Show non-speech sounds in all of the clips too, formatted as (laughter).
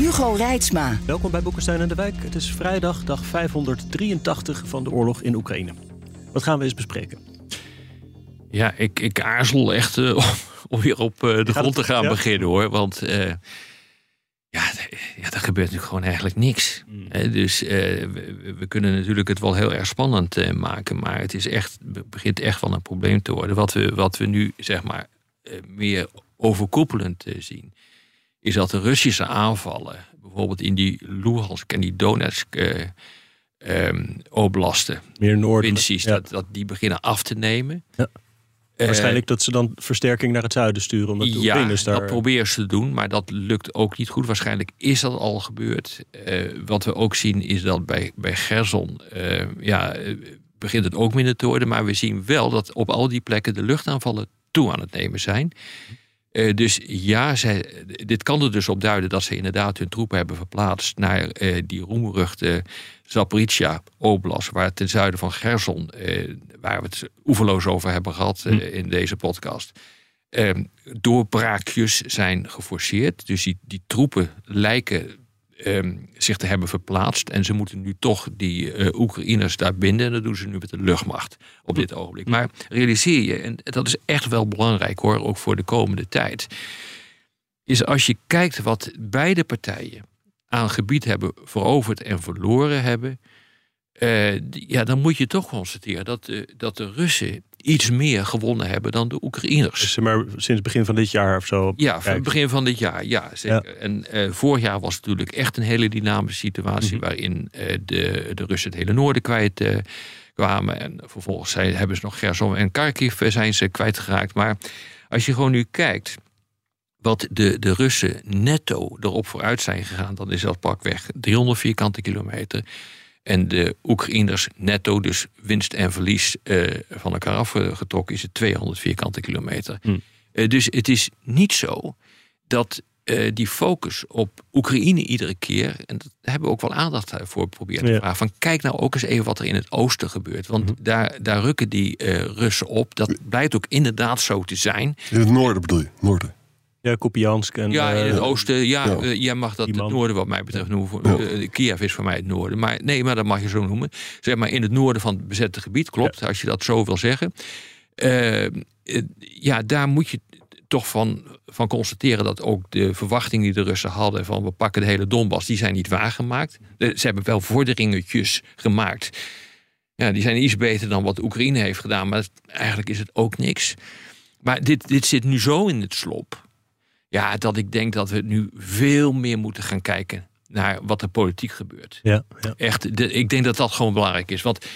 Hugo Reitsma. Welkom bij Boekenstein en de Wijk. Het is vrijdag, dag 583 van de oorlog in Oekraïne. Wat gaan we eens bespreken? Ja, ik, ik aarzel echt uh, om, om, weer op uh, de grond te gaan ja? beginnen hoor. Want uh, ja, ja, er gebeurt natuurlijk gewoon eigenlijk niks. Mm. dus we, we, kunnen natuurlijk het wel heel erg spannend maken. Maar het is echt, begint echt wel een probleem te worden. Wat we, wat we nu zeg maar meer overkoepelend zien is dat de Russische aanvallen, bijvoorbeeld in die Luhansk en die Donetsk uh, um, oblasten, meer noorden, provincies, ja. dat, dat die beginnen af te nemen. Ja. Waarschijnlijk dat ze dan versterking naar het zuiden sturen. Omdat de ja, daar... dat proberen ze te doen, maar dat lukt ook niet goed. Waarschijnlijk is dat al gebeurd. Uh, wat we ook zien is dat bij, bij Gerson uh, ja, begint het ook minder te worden. Maar we zien wel dat op al die plekken de luchtaanvallen toe aan het nemen zijn. Uh, dus ja, zij, dit kan er dus op duiden dat ze inderdaad hun troepen hebben verplaatst naar uh, die roemruchte Zaporizhia Oblast, waar ten zuiden van Gerson, uh, waar we het oeverloos over hebben gehad hm. in deze podcast. Ehm, doorbraakjes zijn geforceerd. Dus die, die troepen lijken um, zich te hebben verplaatst. En ze moeten nu toch die uh, Oekraïners daar binden. En dat doen ze nu met de luchtmacht op dit ogenblik. Maar realiseer je, en dat is echt wel belangrijk hoor, ook voor de komende tijd. Is als je kijkt wat beide partijen aan gebied hebben veroverd en verloren hebben. Uh, ja, dan moet je toch constateren dat, uh, dat de Russen iets meer gewonnen hebben dan de Oekraïners. Dus maar sinds begin van dit jaar of zo? Ja, van begin van dit jaar, ja. Zeker. Ja. En uh, vorig jaar was het natuurlijk echt een hele dynamische situatie... Mm -hmm. waarin uh, de, de Russen het hele noorden kwijt uh, kwamen. En vervolgens zijn, hebben ze nog Gerson en Kharkiv zijn ze kwijtgeraakt. Maar als je gewoon nu kijkt wat de, de Russen netto erop vooruit zijn gegaan... dan is dat pakweg 300 vierkante kilometer... En de Oekraïners netto, dus winst en verlies uh, van elkaar afgetrokken, is het 200 vierkante kilometer. Hm. Uh, dus het is niet zo dat uh, die focus op Oekraïne iedere keer, en dat hebben we ook wel aandacht voor proberen te ja. vragen, van kijk nou ook eens even wat er in het oosten gebeurt. Want hm. daar, daar rukken die Russen op. Dat blijkt ook inderdaad zo te zijn. In het noorden bedoel je? Noorden. Ja, Kupiansk. En, ja, in het uh, oosten. Ja, ja. Uh, jij mag dat het noorden wat mij betreft noemen. Ja. Uh, Kiev is voor mij het noorden. Maar nee, maar dat mag je zo noemen. Zeg maar in het noorden van het bezette gebied, klopt. Ja. Als je dat zo wil zeggen. ja, daar moet je toch van, van constateren dat ook de verwachtingen die de Russen hadden... van we pakken de hele Donbass, die zijn niet waargemaakt. Ze hebben wel vorderingetjes gemaakt. Ja, die zijn iets beter dan wat Oekraïne heeft gedaan. Maar eigenlijk is het ook niks. Maar dit, dit zit nu zo in het slop ja, dat ik denk dat we nu veel meer moeten gaan kijken naar wat er politiek gebeurt. Ja, ja. Echt, de, ik denk dat dat gewoon belangrijk is. Want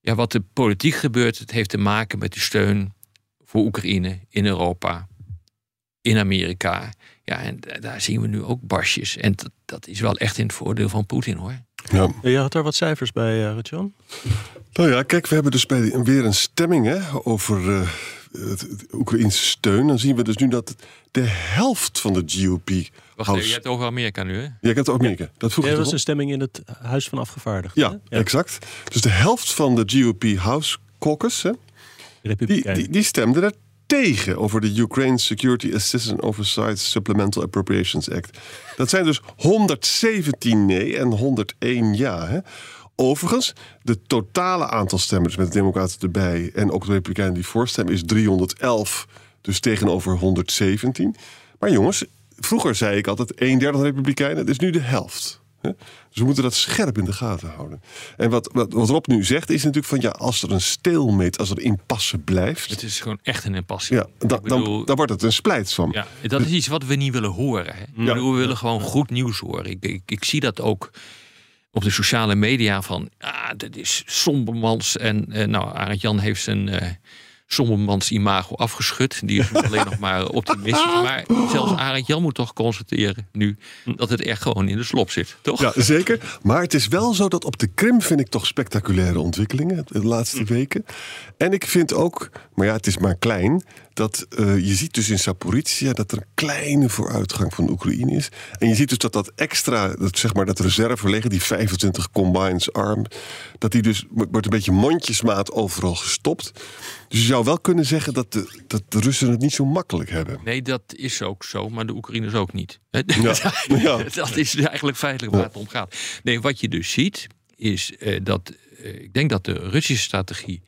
ja, wat er politiek gebeurt, het heeft te maken met de steun voor Oekraïne in Europa, in Amerika. Ja, en daar zien we nu ook barsjes. En dat, dat is wel echt in het voordeel van Poetin hoor. Ja. Je had er wat cijfers bij, uh, John? Nou ja, kijk, we hebben dus bij weer een stemming hè, over uh, het, het Oekraïnse steun. Dan zien we dus nu dat de helft van de GOP. Wacht even, je hebt over Amerika nu, hè? Ja, ik heb Amerika. Dat vroeg ja, dat was een stemming in het Huis van Afgevaardigden. Ja, ja, exact. Dus de helft van de GOP House Caucus, hè, die, die, die stemde er tegen over de Ukraine Security Assistance Oversight Supplemental Appropriations Act. Dat zijn dus 117 nee en 101 ja. Hè. Overigens, de totale aantal stemmers met de Democraten erbij en ook de Republikeinen die voorstemmen is 311, dus tegenover 117. Maar jongens, vroeger zei ik altijd een derde van de Republikeinen, het is nu de helft. Dus we moeten dat scherp in de gaten houden. En wat, wat, wat Rob nu zegt is natuurlijk van ja, als er een steelmeet, als er impasse blijft. Het is gewoon echt een impasse. Ja, bedoel, dan, dan wordt het een splijts van. Ja, dat is iets wat we niet willen horen. Hè? Ja. we willen gewoon goed nieuws horen. Ik, ik, ik zie dat ook op de sociale media van ah, dat is sombermans. En uh, nou, Arend Jan heeft zijn uh, Sommermans imago afgeschud. Die is (laughs) alleen nog maar optimistisch. Maar zelfs Arend Jan moet toch constateren nu dat het echt gewoon in de slop zit, toch? Ja, zeker. Maar het is wel zo dat op de Krim vind ik toch spectaculaire ontwikkelingen de laatste hm. weken. En ik vind ook, maar ja, het is maar klein, dat uh, je ziet dus in Saporizia dat er een kleine vooruitgang van Oekraïne is. En je ziet dus dat dat extra, dat, zeg maar dat reserveleggen, die 25 combines arm, dat die dus wordt een beetje mondjesmaat overal gestopt. Dus je zou wel kunnen zeggen dat de, dat de Russen het niet zo makkelijk hebben. Nee, dat is ook zo, maar de Oekraïners ook niet. (laughs) Ja. ja. (laughs) dat is eigenlijk feitelijk waar het om gaat. Nee, wat je dus ziet, is uh, dat uh, ik denk dat de Russische strategie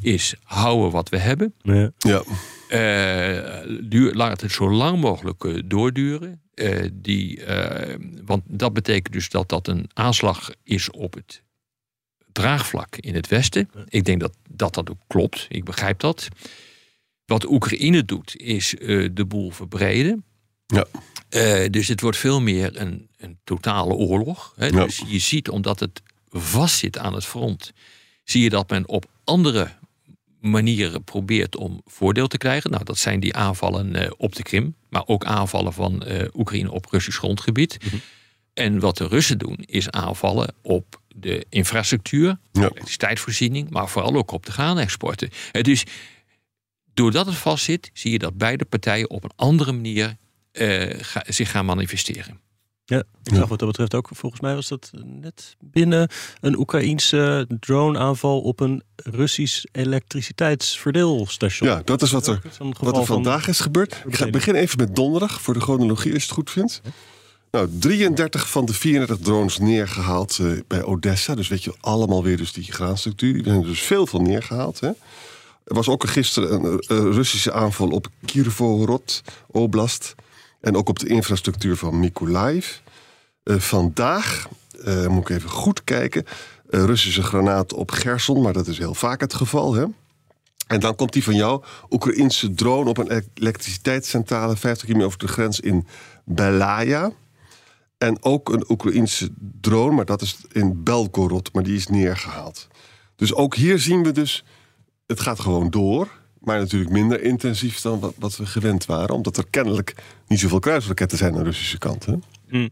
is houden wat we hebben. Ja. ja. Uh, duur, laat het zo lang mogelijk uh, doorduren. Uh, die, want dat betekent dus dat dat een aanslag is op het draagvlak in het Westen. Ik denk dat dat, dat ook klopt. Ik begrijp dat. Wat Oekraïne doet, is de boel verbreden. Ja. dus het wordt veel meer een, een totale oorlog. Hè? Ja. Dus je ziet, omdat het vastzit aan het front, zie je dat men op andere manieren probeert om voordeel te krijgen. Nou, dat zijn die aanvallen uh, op de Krim, maar ook aanvallen van Oekraïne op Russisch grondgebied. Mhm. En wat de Russen doen, is aanvallen op de infrastructuur, ja. elektriciteitsvoorziening, maar vooral ook op de graanexporten. Dus doordat het vastzit, zie je dat beide partijen op een andere manier uh, ga, zich gaan manifesteren. Ja, ik zag wat dat betreft ook, volgens mij was dat net binnen een Oekraïense drone-aanval op een Russisch elektriciteitsverdeelstation. Ja, dat is wat er, wat er vandaag is gebeurd. Ik ga beginnen even met donderdag, voor de chronologie, als je het goed vindt. Nou, 33 van de 34 drones neergehaald uh, bij Odessa. Dus weet je, allemaal weer dus die graanstructuur. Die zijn dus veel van neergehaald. Hè. Er was ook gisteren een, een Russische aanval op Kirvorod Oblast. En ook op de infrastructuur van Mykolaiv. Uh, vandaag, moet ik even goed kijken, Russische granaten op Gerson, maar dat is heel vaak het geval. Hè? En dan komt die van jou, Oekraïnse drone op een elektriciteitscentrale 50 kilometer over de grens in Belaya. En ook een Oekraïnse drone, maar dat is in Belgorod, maar die is neergehaald. Dus ook hier zien we dus, het gaat gewoon door. Maar natuurlijk minder intensief dan wat, wat, we gewend waren. Omdat er kennelijk niet zoveel kruisraketten zijn aan de Russische kant. Hè? Mm.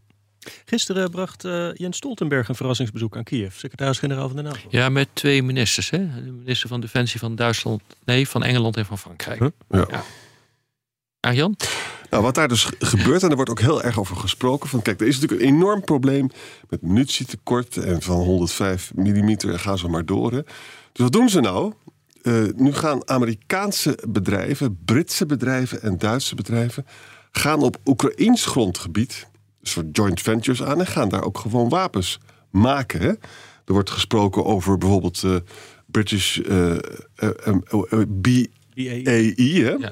Gisteren bracht uh, Jens Stoltenberg een verrassingsbezoek aan Kiev, secretaris-generaal van de NAVO. Ja, met twee ministers. Hè? De minister van Defensie van Duitsland, nee, van Engeland en van Frankrijk. Ja. ja. Arjan? Nou, wat daar dus gebeurt, en er wordt ook heel erg over gesproken. Van, kijk, er is natuurlijk een enorm probleem met munitietekort en van 105 mm en ga zo maar door. Hè. Dus wat doen ze nou? Uh, nu gaan Amerikaanse bedrijven, Britse bedrijven en Duitse bedrijven gaan op Oekraïns grondgebied, een soort joint ventures aan en gaan daar ook gewoon wapens maken. Hè? Er wordt gesproken over bijvoorbeeld uh, British uh, BAE. Hè? Ja.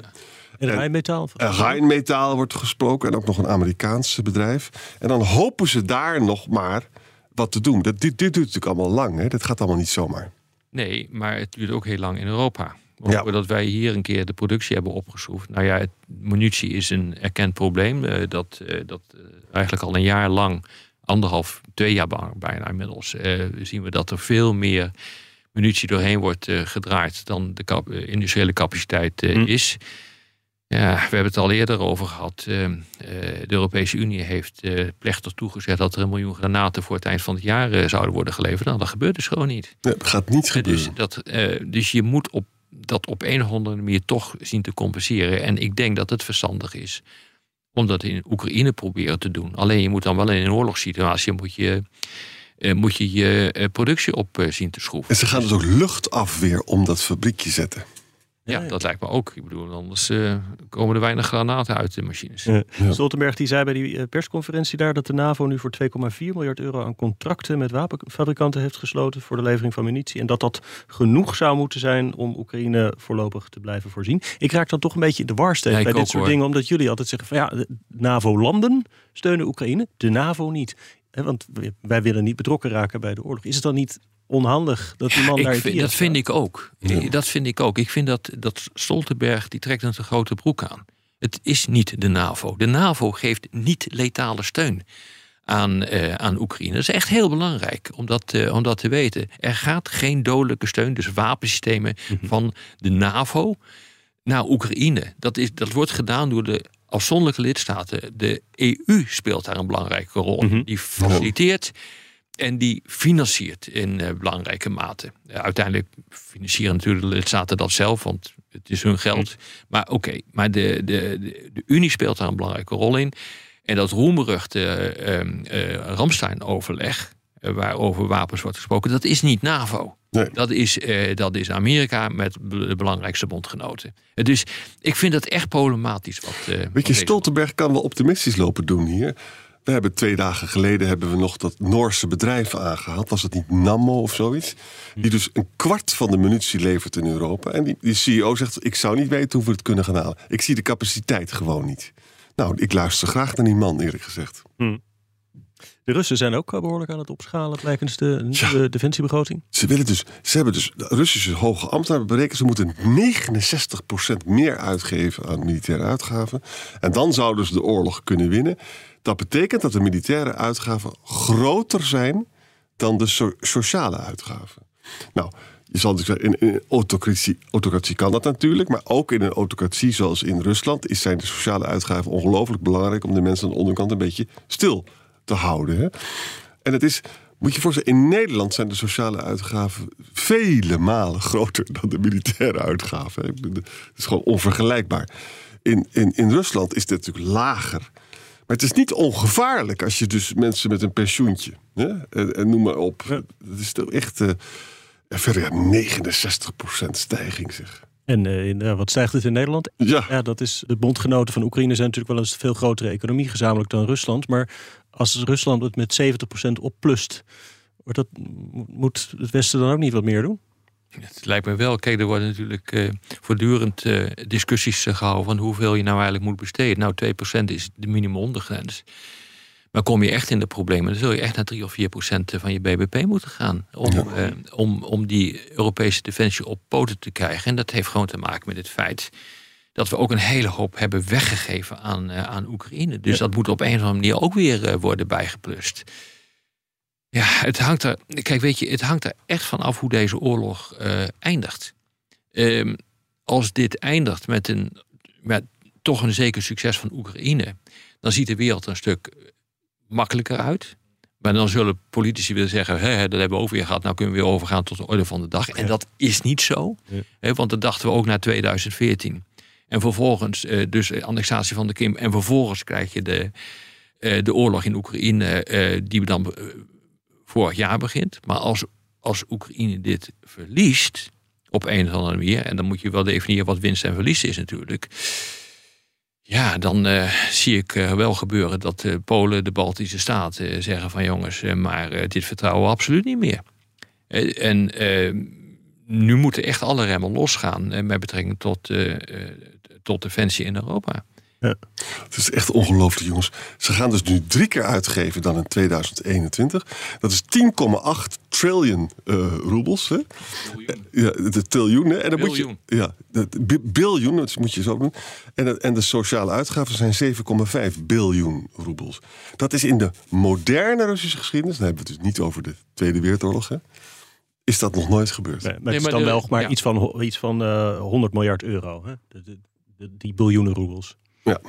En Rijnmetaal? Rijnmetaal wordt gesproken en ook nog een Amerikaanse bedrijf. En dan hopen ze daar nog maar wat te doen. Dat, dit, dit duurt natuurlijk allemaal lang. Hè? Dat gaat allemaal niet zomaar. Nee, maar het duurt ook heel lang in Europa. Ja. Dat wij hier een keer de productie hebben opgeschroefd. Nou ja, het, munitie is een erkend probleem. Uh, dat uh, dat uh, eigenlijk al een jaar lang, anderhalf, twee jaar bijna inmiddels, zien we dat er veel meer munitie doorheen wordt gedraaid dan de industriële capaciteit hm. is. Ja, we hebben het al eerder over gehad. Uh, de Europese Unie heeft uh, plechtig toegezegd dat er een miljoen granaten voor het eind van het jaar zouden worden geleverd. Nou, dat gebeurt dus gewoon niet. Ja, dat gaat niet gebeuren. Dus, dat, dus je moet op, dat op een of andere manier toch zien te compenseren. En ik denk dat het verstandig is om dat in Oekraïne proberen te doen. Alleen je moet dan wel in een oorlogssituatie moet je, moet je je productie op zien te schroeven. En ze gaan dus ook luchtafweer om dat fabriekje zetten. Ja, dat lijkt me ook. Ik bedoel, anders uh, komen er weinig granaten uit de machines. Ja. Stoltenberg die zei bij die eh, persconferentie daar dat de NAVO nu voor 2,4 miljard euro aan contracten met wapenfabrikanten heeft gesloten voor de levering van munitie. En dat dat genoeg zou moeten zijn om Oekraïne voorlopig te blijven voorzien. Ik raak dan toch een beetje de war steeds bij dit soort dingen, omdat jullie altijd zeggen van ja, de NAVO-landen steunen Oekraïne, de NAVO niet. Want wij willen niet betrokken raken bij de oorlog. Is het dan niet onhandig dat die man ik daar vind, Dat vind ik ook. Dat vind ik ook. Ik vind dat, dat Stoltenberg, die trekt een te grote broek aan. Het is niet de NAVO. De NAVO geeft niet letale steun aan, aan Oekraïne. Dat is echt heel belangrijk om dat, om dat te weten. Er gaat geen dodelijke steun, dus wapensystemen mhm. van de NAVO naar Oekraïne. Dat, is, dat wordt gedaan door de afzonderlijke lidstaten. De EU speelt daar een belangrijke rol. Mhm. Die faciliteert en die financiert in uh, belangrijke mate. uiteindelijk financieren natuurlijk de lidstaten dat zelf, want het is hun geld. Mhm. Maar oké, maar de, de, de, de, Unie speelt daar een belangrijke rol in. En dat roemberuchte uh, Ramstein-overleg, waarover wapens wordt gesproken, dat is niet NAVO. Nee. Dat, is, uh, dat is Amerika met de belangrijkste bondgenoten. Dus ik vind dat echt problematisch. Wat, uh, Weet je, Stoltenberg kan wel optimistisch lopen doen hier. We hebben twee dagen geleden hebben we nog dat Noorse bedrijf aangehaald. Was het niet Nammo of zoiets? Die dus een kwart van de munitie levert in Europa. En die, die CEO zegt, ik zou niet weten hoe we het kunnen gaan halen. Ik zie de capaciteit gewoon niet. Nou, ik luister graag naar die man, eerlijk gezegd. Hm. De Russen zijn ook behoorlijk aan het opschalen, blijkens de, de defensiebegroting. Ze, willen dus, ze hebben dus, de Russische hoge ambtenaren berekend, ze moeten 69% meer uitgeven aan militaire uitgaven. En dan zouden ze de oorlog kunnen winnen. Dat betekent dat de militaire uitgaven groter zijn dan de sociale uitgaven. Nou, je zal natuurlijk zeggen, in een autocratie, autocratie kan dat natuurlijk, maar ook in een autocratie zoals in Rusland is zijn de sociale uitgaven ongelooflijk belangrijk om de mensen aan de onderkant een beetje stil te houden. Hè? En het is, moet je voorstellen, in Nederland zijn de sociale uitgaven vele malen (laughs) groter dan de militaire uitgaven. Het is gewoon onvergelijkbaar. In, in, in Rusland is dit natuurlijk lager. Maar het is niet ongevaarlijk als je dus mensen met een pensioentje, hè, en, noem maar op. Het is toch echt uh, verder 69% stijging zeg. En uh, wat stijgt het in Nederland? Ja. ja. Dat is, de bondgenoten van Oekraïne zijn natuurlijk wel een veel grotere economie gezamenlijk dan Rusland. Maar als Rusland het met 70% opplust, wordt dat, moet het Westen dan ook niet wat meer doen? Het lijkt me wel. Kijk, er worden natuurlijk uh, voortdurend uh, discussies gehouden van hoeveel je nou eigenlijk moet besteden. Nou, 2% is de minimumondergrens. Maar kom je echt in de problemen, dan zul je echt naar 3 of 4 procent van je BBP moeten gaan. Om, uh, om, om die Europese defensie op poten te krijgen. En dat heeft gewoon te maken met het feit dat we ook een hele hoop hebben weggegeven aan, uh, aan Oekraïne. Dus dat moet op een of andere manier ook weer uh, worden bijgeplust. Ja, het hangt er. Kijk, weet je, het hangt er echt van af hoe deze oorlog uh, eindigt. Um, als dit eindigt met, een, met toch een zeker succes van Oekraïne, dan ziet de wereld een stuk makkelijker uit. Maar dan zullen politici willen zeggen: Hé, dat hebben we over weer gehad, nou kunnen we weer overgaan tot de orde van de dag. En dat is niet zo, ja. want dat dachten we ook na 2014. En vervolgens uh, dus annexatie van de Krim. En vervolgens krijg je de, uh, de oorlog in Oekraïne, uh, die dan vorig jaar begint. Maar als, als Oekraïne dit verliest, op een of andere manier, en dan moet je wel definiëren wat winst en verlies is natuurlijk. Ja, dan zie ik wel gebeuren dat Polen, de Baltische Staten zeggen van jongens, maar dit vertrouwen we absoluut niet meer. en nu moeten echt alle remmen losgaan met betrekking tot tot defensie in Europa. Ja. Het is echt ongelooflijk, jongens. Ze gaan dus nu drie keer uitgeven dan in 2021. Dat is 10,8 triljoen uh, roebels. Hè? Ja, de triljoen. En dan moet je, ja, de, biljoen, dat moet je zo doen. En, en de sociale uitgaven zijn 7,5 biljoen roebels. Dat is in de moderne Russische geschiedenis. Dan hebben we het dus niet over de Tweede Wereldoorlog. Hè? Is dat nog nooit gebeurd? Nee, maar het is dan wel maar iets van, iets van uh, eh, 100 miljard euro. Hè? De, die biljoenen roebels. Ja.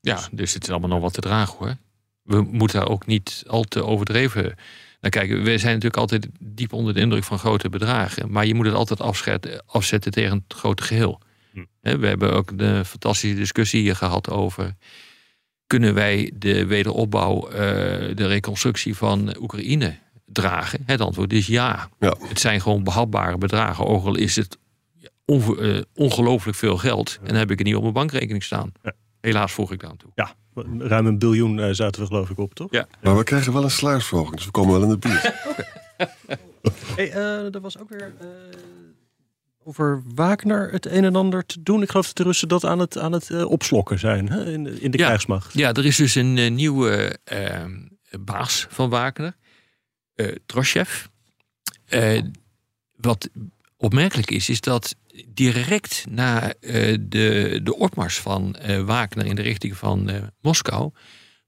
Ja, dus het is allemaal nog wat te dragen hoor. We moeten daar ook niet al te overdreven naar kijken. We zijn natuurlijk altijd diep onder de indruk van grote bedragen. Maar je moet het altijd afzetten tegen het grote geheel. Hm. We hebben ook de fantastische discussie hier gehad over... kunnen wij de wederopbouw, eh, de reconstructie van Oekraïne dragen? Het antwoord is ja. ja. Het zijn gewoon behapbare bedragen. Ook al is het uh, ongelooflijk veel geld. En dan heb ik het niet op mijn bankrekening staan. Ja. Helaas voeg ik daar toe. Ja, ruim een biljoen uh, zaten we geloof ik op, toch? Ja. Maar we krijgen wel een salarisverhoging, dus we komen wel in de buurt. (laughs) hey, uh, er was ook weer over Wagner het een en ander te doen. Ik geloof dat de Russen dat aan het, aan het opslokken zijn hè? In, in de ja. krijgsmacht. Ja, er is dus een nieuwe ehm, baas van Wagner, Troshev. wat opmerkelijk is, is dat direct na uh, de, de opmars van uh, Wagner in de richting van uh, Moskou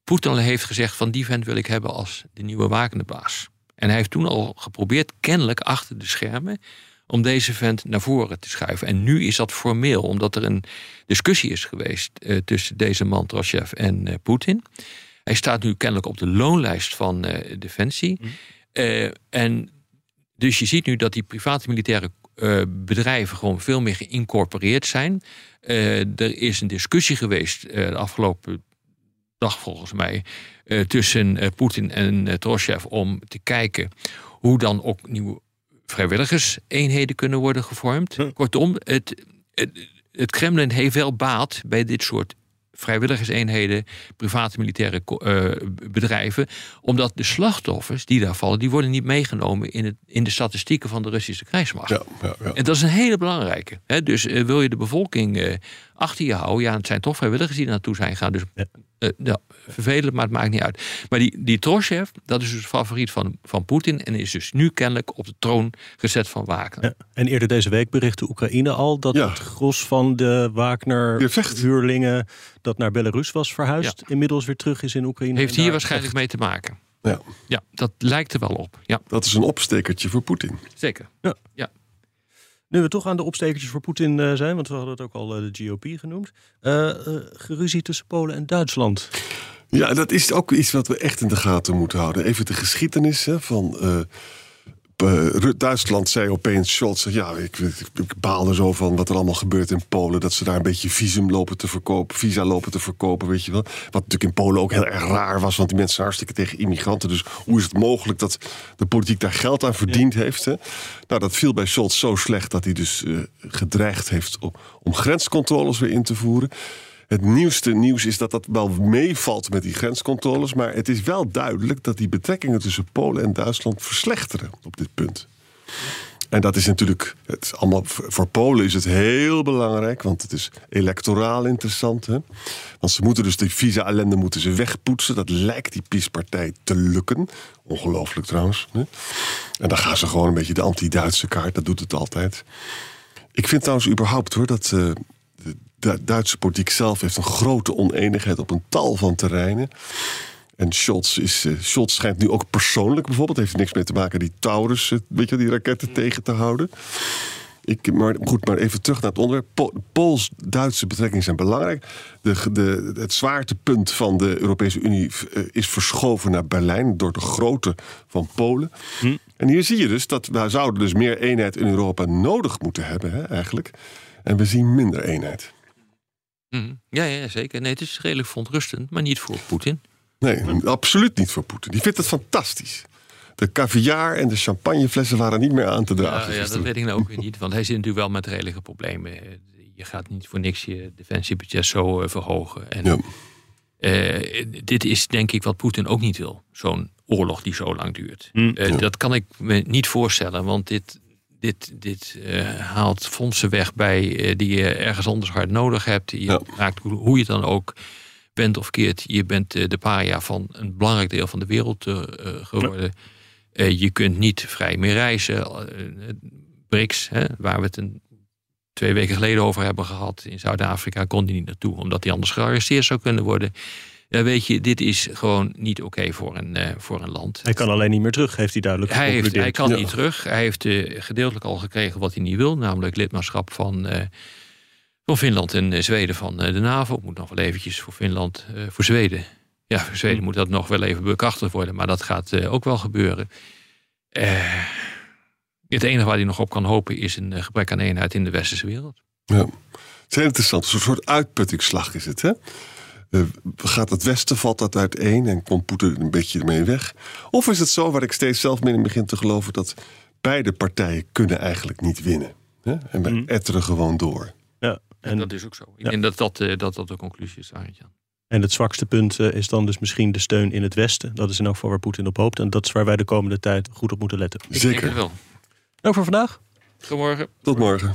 Poetin heeft gezegd van die vent wil ik hebben als de nieuwe wakende baas. En hij heeft toen al geprobeerd, kennelijk achter de schermen, om deze vent naar voren te schuiven. En nu is dat formeel, omdat er een discussie is geweest uh, tussen deze man Troshev en uh, Poetin. Hij staat nu kennelijk op de loonlijst van uh, Defensie. Mm. en dus je ziet nu dat die private militaire bedrijven gewoon veel meer geïncorporeerd zijn. er is een discussie geweest de afgelopen dag volgens mij tussen Poetin en uh, om te kijken hoe dan ook nieuwe vrijwilligerseenheden kunnen worden gevormd. Kortom, het, het, het Kremlin heeft wel baat bij dit soort vrijwilligerseenheden, private militaire uh, bedrijven. Omdat de slachtoffers die daar vallen, die worden niet meegenomen in, het, in de statistieken van de Russische krijgsmacht. Ja, ja, ja. En dat is een hele belangrijke. Hè? Dus uh, wil je de bevolking uh, achter je houden, ja, het zijn toch vrijwilligers die naartoe zijn gegaan. Dus uh, ja, vervelend, maar het maakt niet uit. Maar die, die Troshev, dat is dus favoriet van, van Poetin. En is dus nu kennelijk op de troon gezet van Wagner. Ja, en eerder deze week berichtte Oekraïne al dat het gros van de Wagner-huurlingen dat naar Belarus was verhuisd, inmiddels weer terug is in Oekraïne. Heeft hier waarschijnlijk mee te maken. Ja. ja, dat lijkt er wel op. Ja. Dat is een opstekertje voor Poetin. Zeker. Ja. ja. Nu we toch aan de opstekertjes voor Poetin uh, zijn, want we hadden het ook al uh, de GOP genoemd. Uh, geruzie tussen Polen en Duitsland. Ja, dat is ook iets wat we echt in de gaten moeten houden. Even de geschiedenis hè, van uh, Duitsland zei opeens Scholz: ja, ik, ik, baal er zo van wat er allemaal gebeurt in Polen. Dat ze daar een beetje visum lopen te verkopen, visa lopen te verkopen, weet je wel. Wat natuurlijk in Polen ook heel erg raar was, want die mensen zijn hartstikke tegen immigranten. Dus hoe is het mogelijk dat de politiek daar geld aan verdiend heeft? Hè? Nou, dat viel bij Scholz zo slecht dat hij dus uh, gedreigd heeft om, om grenscontroles weer in te voeren. Het nieuwste nieuws is dat dat wel meevalt met die grenscontroles. Maar het is wel duidelijk dat die betrekkingen tussen Polen en Duitsland verslechteren op dit punt. En dat is natuurlijk, het allemaal, voor Polen is het heel belangrijk, want het is electoraal interessant. Hè? Want ze moeten dus die visa-ellende moeten ze wegpoetsen. Dat lijkt die PiS-partij te lukken. Ongelooflijk trouwens. Hè? En dan gaan ze gewoon een beetje de anti-Duitse kaart, dat doet het altijd. Ik vind trouwens überhaupt hoor, dat uh, de Duitse politiek zelf heeft een grote oneenigheid op een tal van terreinen. En Scholz, is, uh, Scholz schijnt nu ook persoonlijk bijvoorbeeld, heeft niks mee te maken, die Taurus, uh, weet je, die raketten tegen te houden. Ik, maar goed, maar even terug naar het onderwerp. Pools-Duitse betrekkingen zijn belangrijk. De, de, het zwaartepunt van de Europese Unie uh, is verschoven naar Berlijn door de grootte van Polen. Hm. En hier zie je dus dat we zouden dus meer eenheid in Europa nodig moeten hebben, hè, eigenlijk. En we zien minder eenheid. Mhm. Ja, ja, zeker. Nee, het is redelijk verontrustend, maar niet voor Poetin. Nee, absoluut niet voor Poetin. Die vindt het fantastisch. De caviar en de champagneflessen waren niet meer aan te dragen. Ja, ja dat weet ik nou ook weer niet. Want hij zit natuurlijk wel met redelijke problemen. Je gaat niet voor niks je defensiebudget zo uh, verhogen. En, ja. uh, dit is denk ik wat Poetin ook niet wil. Zo'n oorlog die zo lang duurt. Mm. Uh, dat kan ik me niet voorstellen. Want dit, dit, dit uh, haalt fondsen weg bij uh, die je ergens anders hard nodig hebt. Je ja. raakt hoe je dan ook bent of keert. Je bent uh, de paria van een belangrijk deel van de wereld geworden. Ja. je kunt niet vrij meer reizen. BRICS, hè, waar we het een, twee weken geleden over hebben gehad in Zuid-Afrika, kon die niet naartoe, omdat hij anders gearresteerd zou kunnen worden. Ja, weet je, dit is gewoon niet oké voor, een, uh, voor een land. Hij kan alleen niet meer terug, heeft hij duidelijk hij heeft, Hij kan niet terug. Hij heeft uh, gedeeltelijk al gekregen wat hij niet wil, namelijk lidmaatschap van, uh, van Finland en Zweden van de NAVO. Moet nog wel eventjes voor Finland, voor Zweden. Ja, voor Zweden moet dat nog wel even bekrachtigd worden, maar dat gaat ook wel gebeuren. het enige waar hij nog op kan hopen is een gebrek aan eenheid in de westerse wereld. Ja, het is heel interessant. Een soort uitputtingsslag is het, hè? Uh, gaat het Westen, valt dat uiteen en komt Poetin een beetje ermee weg? Of is het zo, waar ik steeds zelf mee in begin te geloven, dat beide partijen kunnen eigenlijk niet winnen? Hè? En wij mm. etteren gewoon door. Ja, en, dat is ook zo. Ik ja. denk dat dat, uh, dat dat de conclusie is, Arjan. En het zwakste punt uh, is dan dus misschien de steun in het Westen. Dat is in elk geval waar Poetin op hoopt. En dat is waar wij de komende tijd goed op moeten letten. Ik Zeker. wel. Nou, voor vandaag. Goedemorgen. Tot morgen.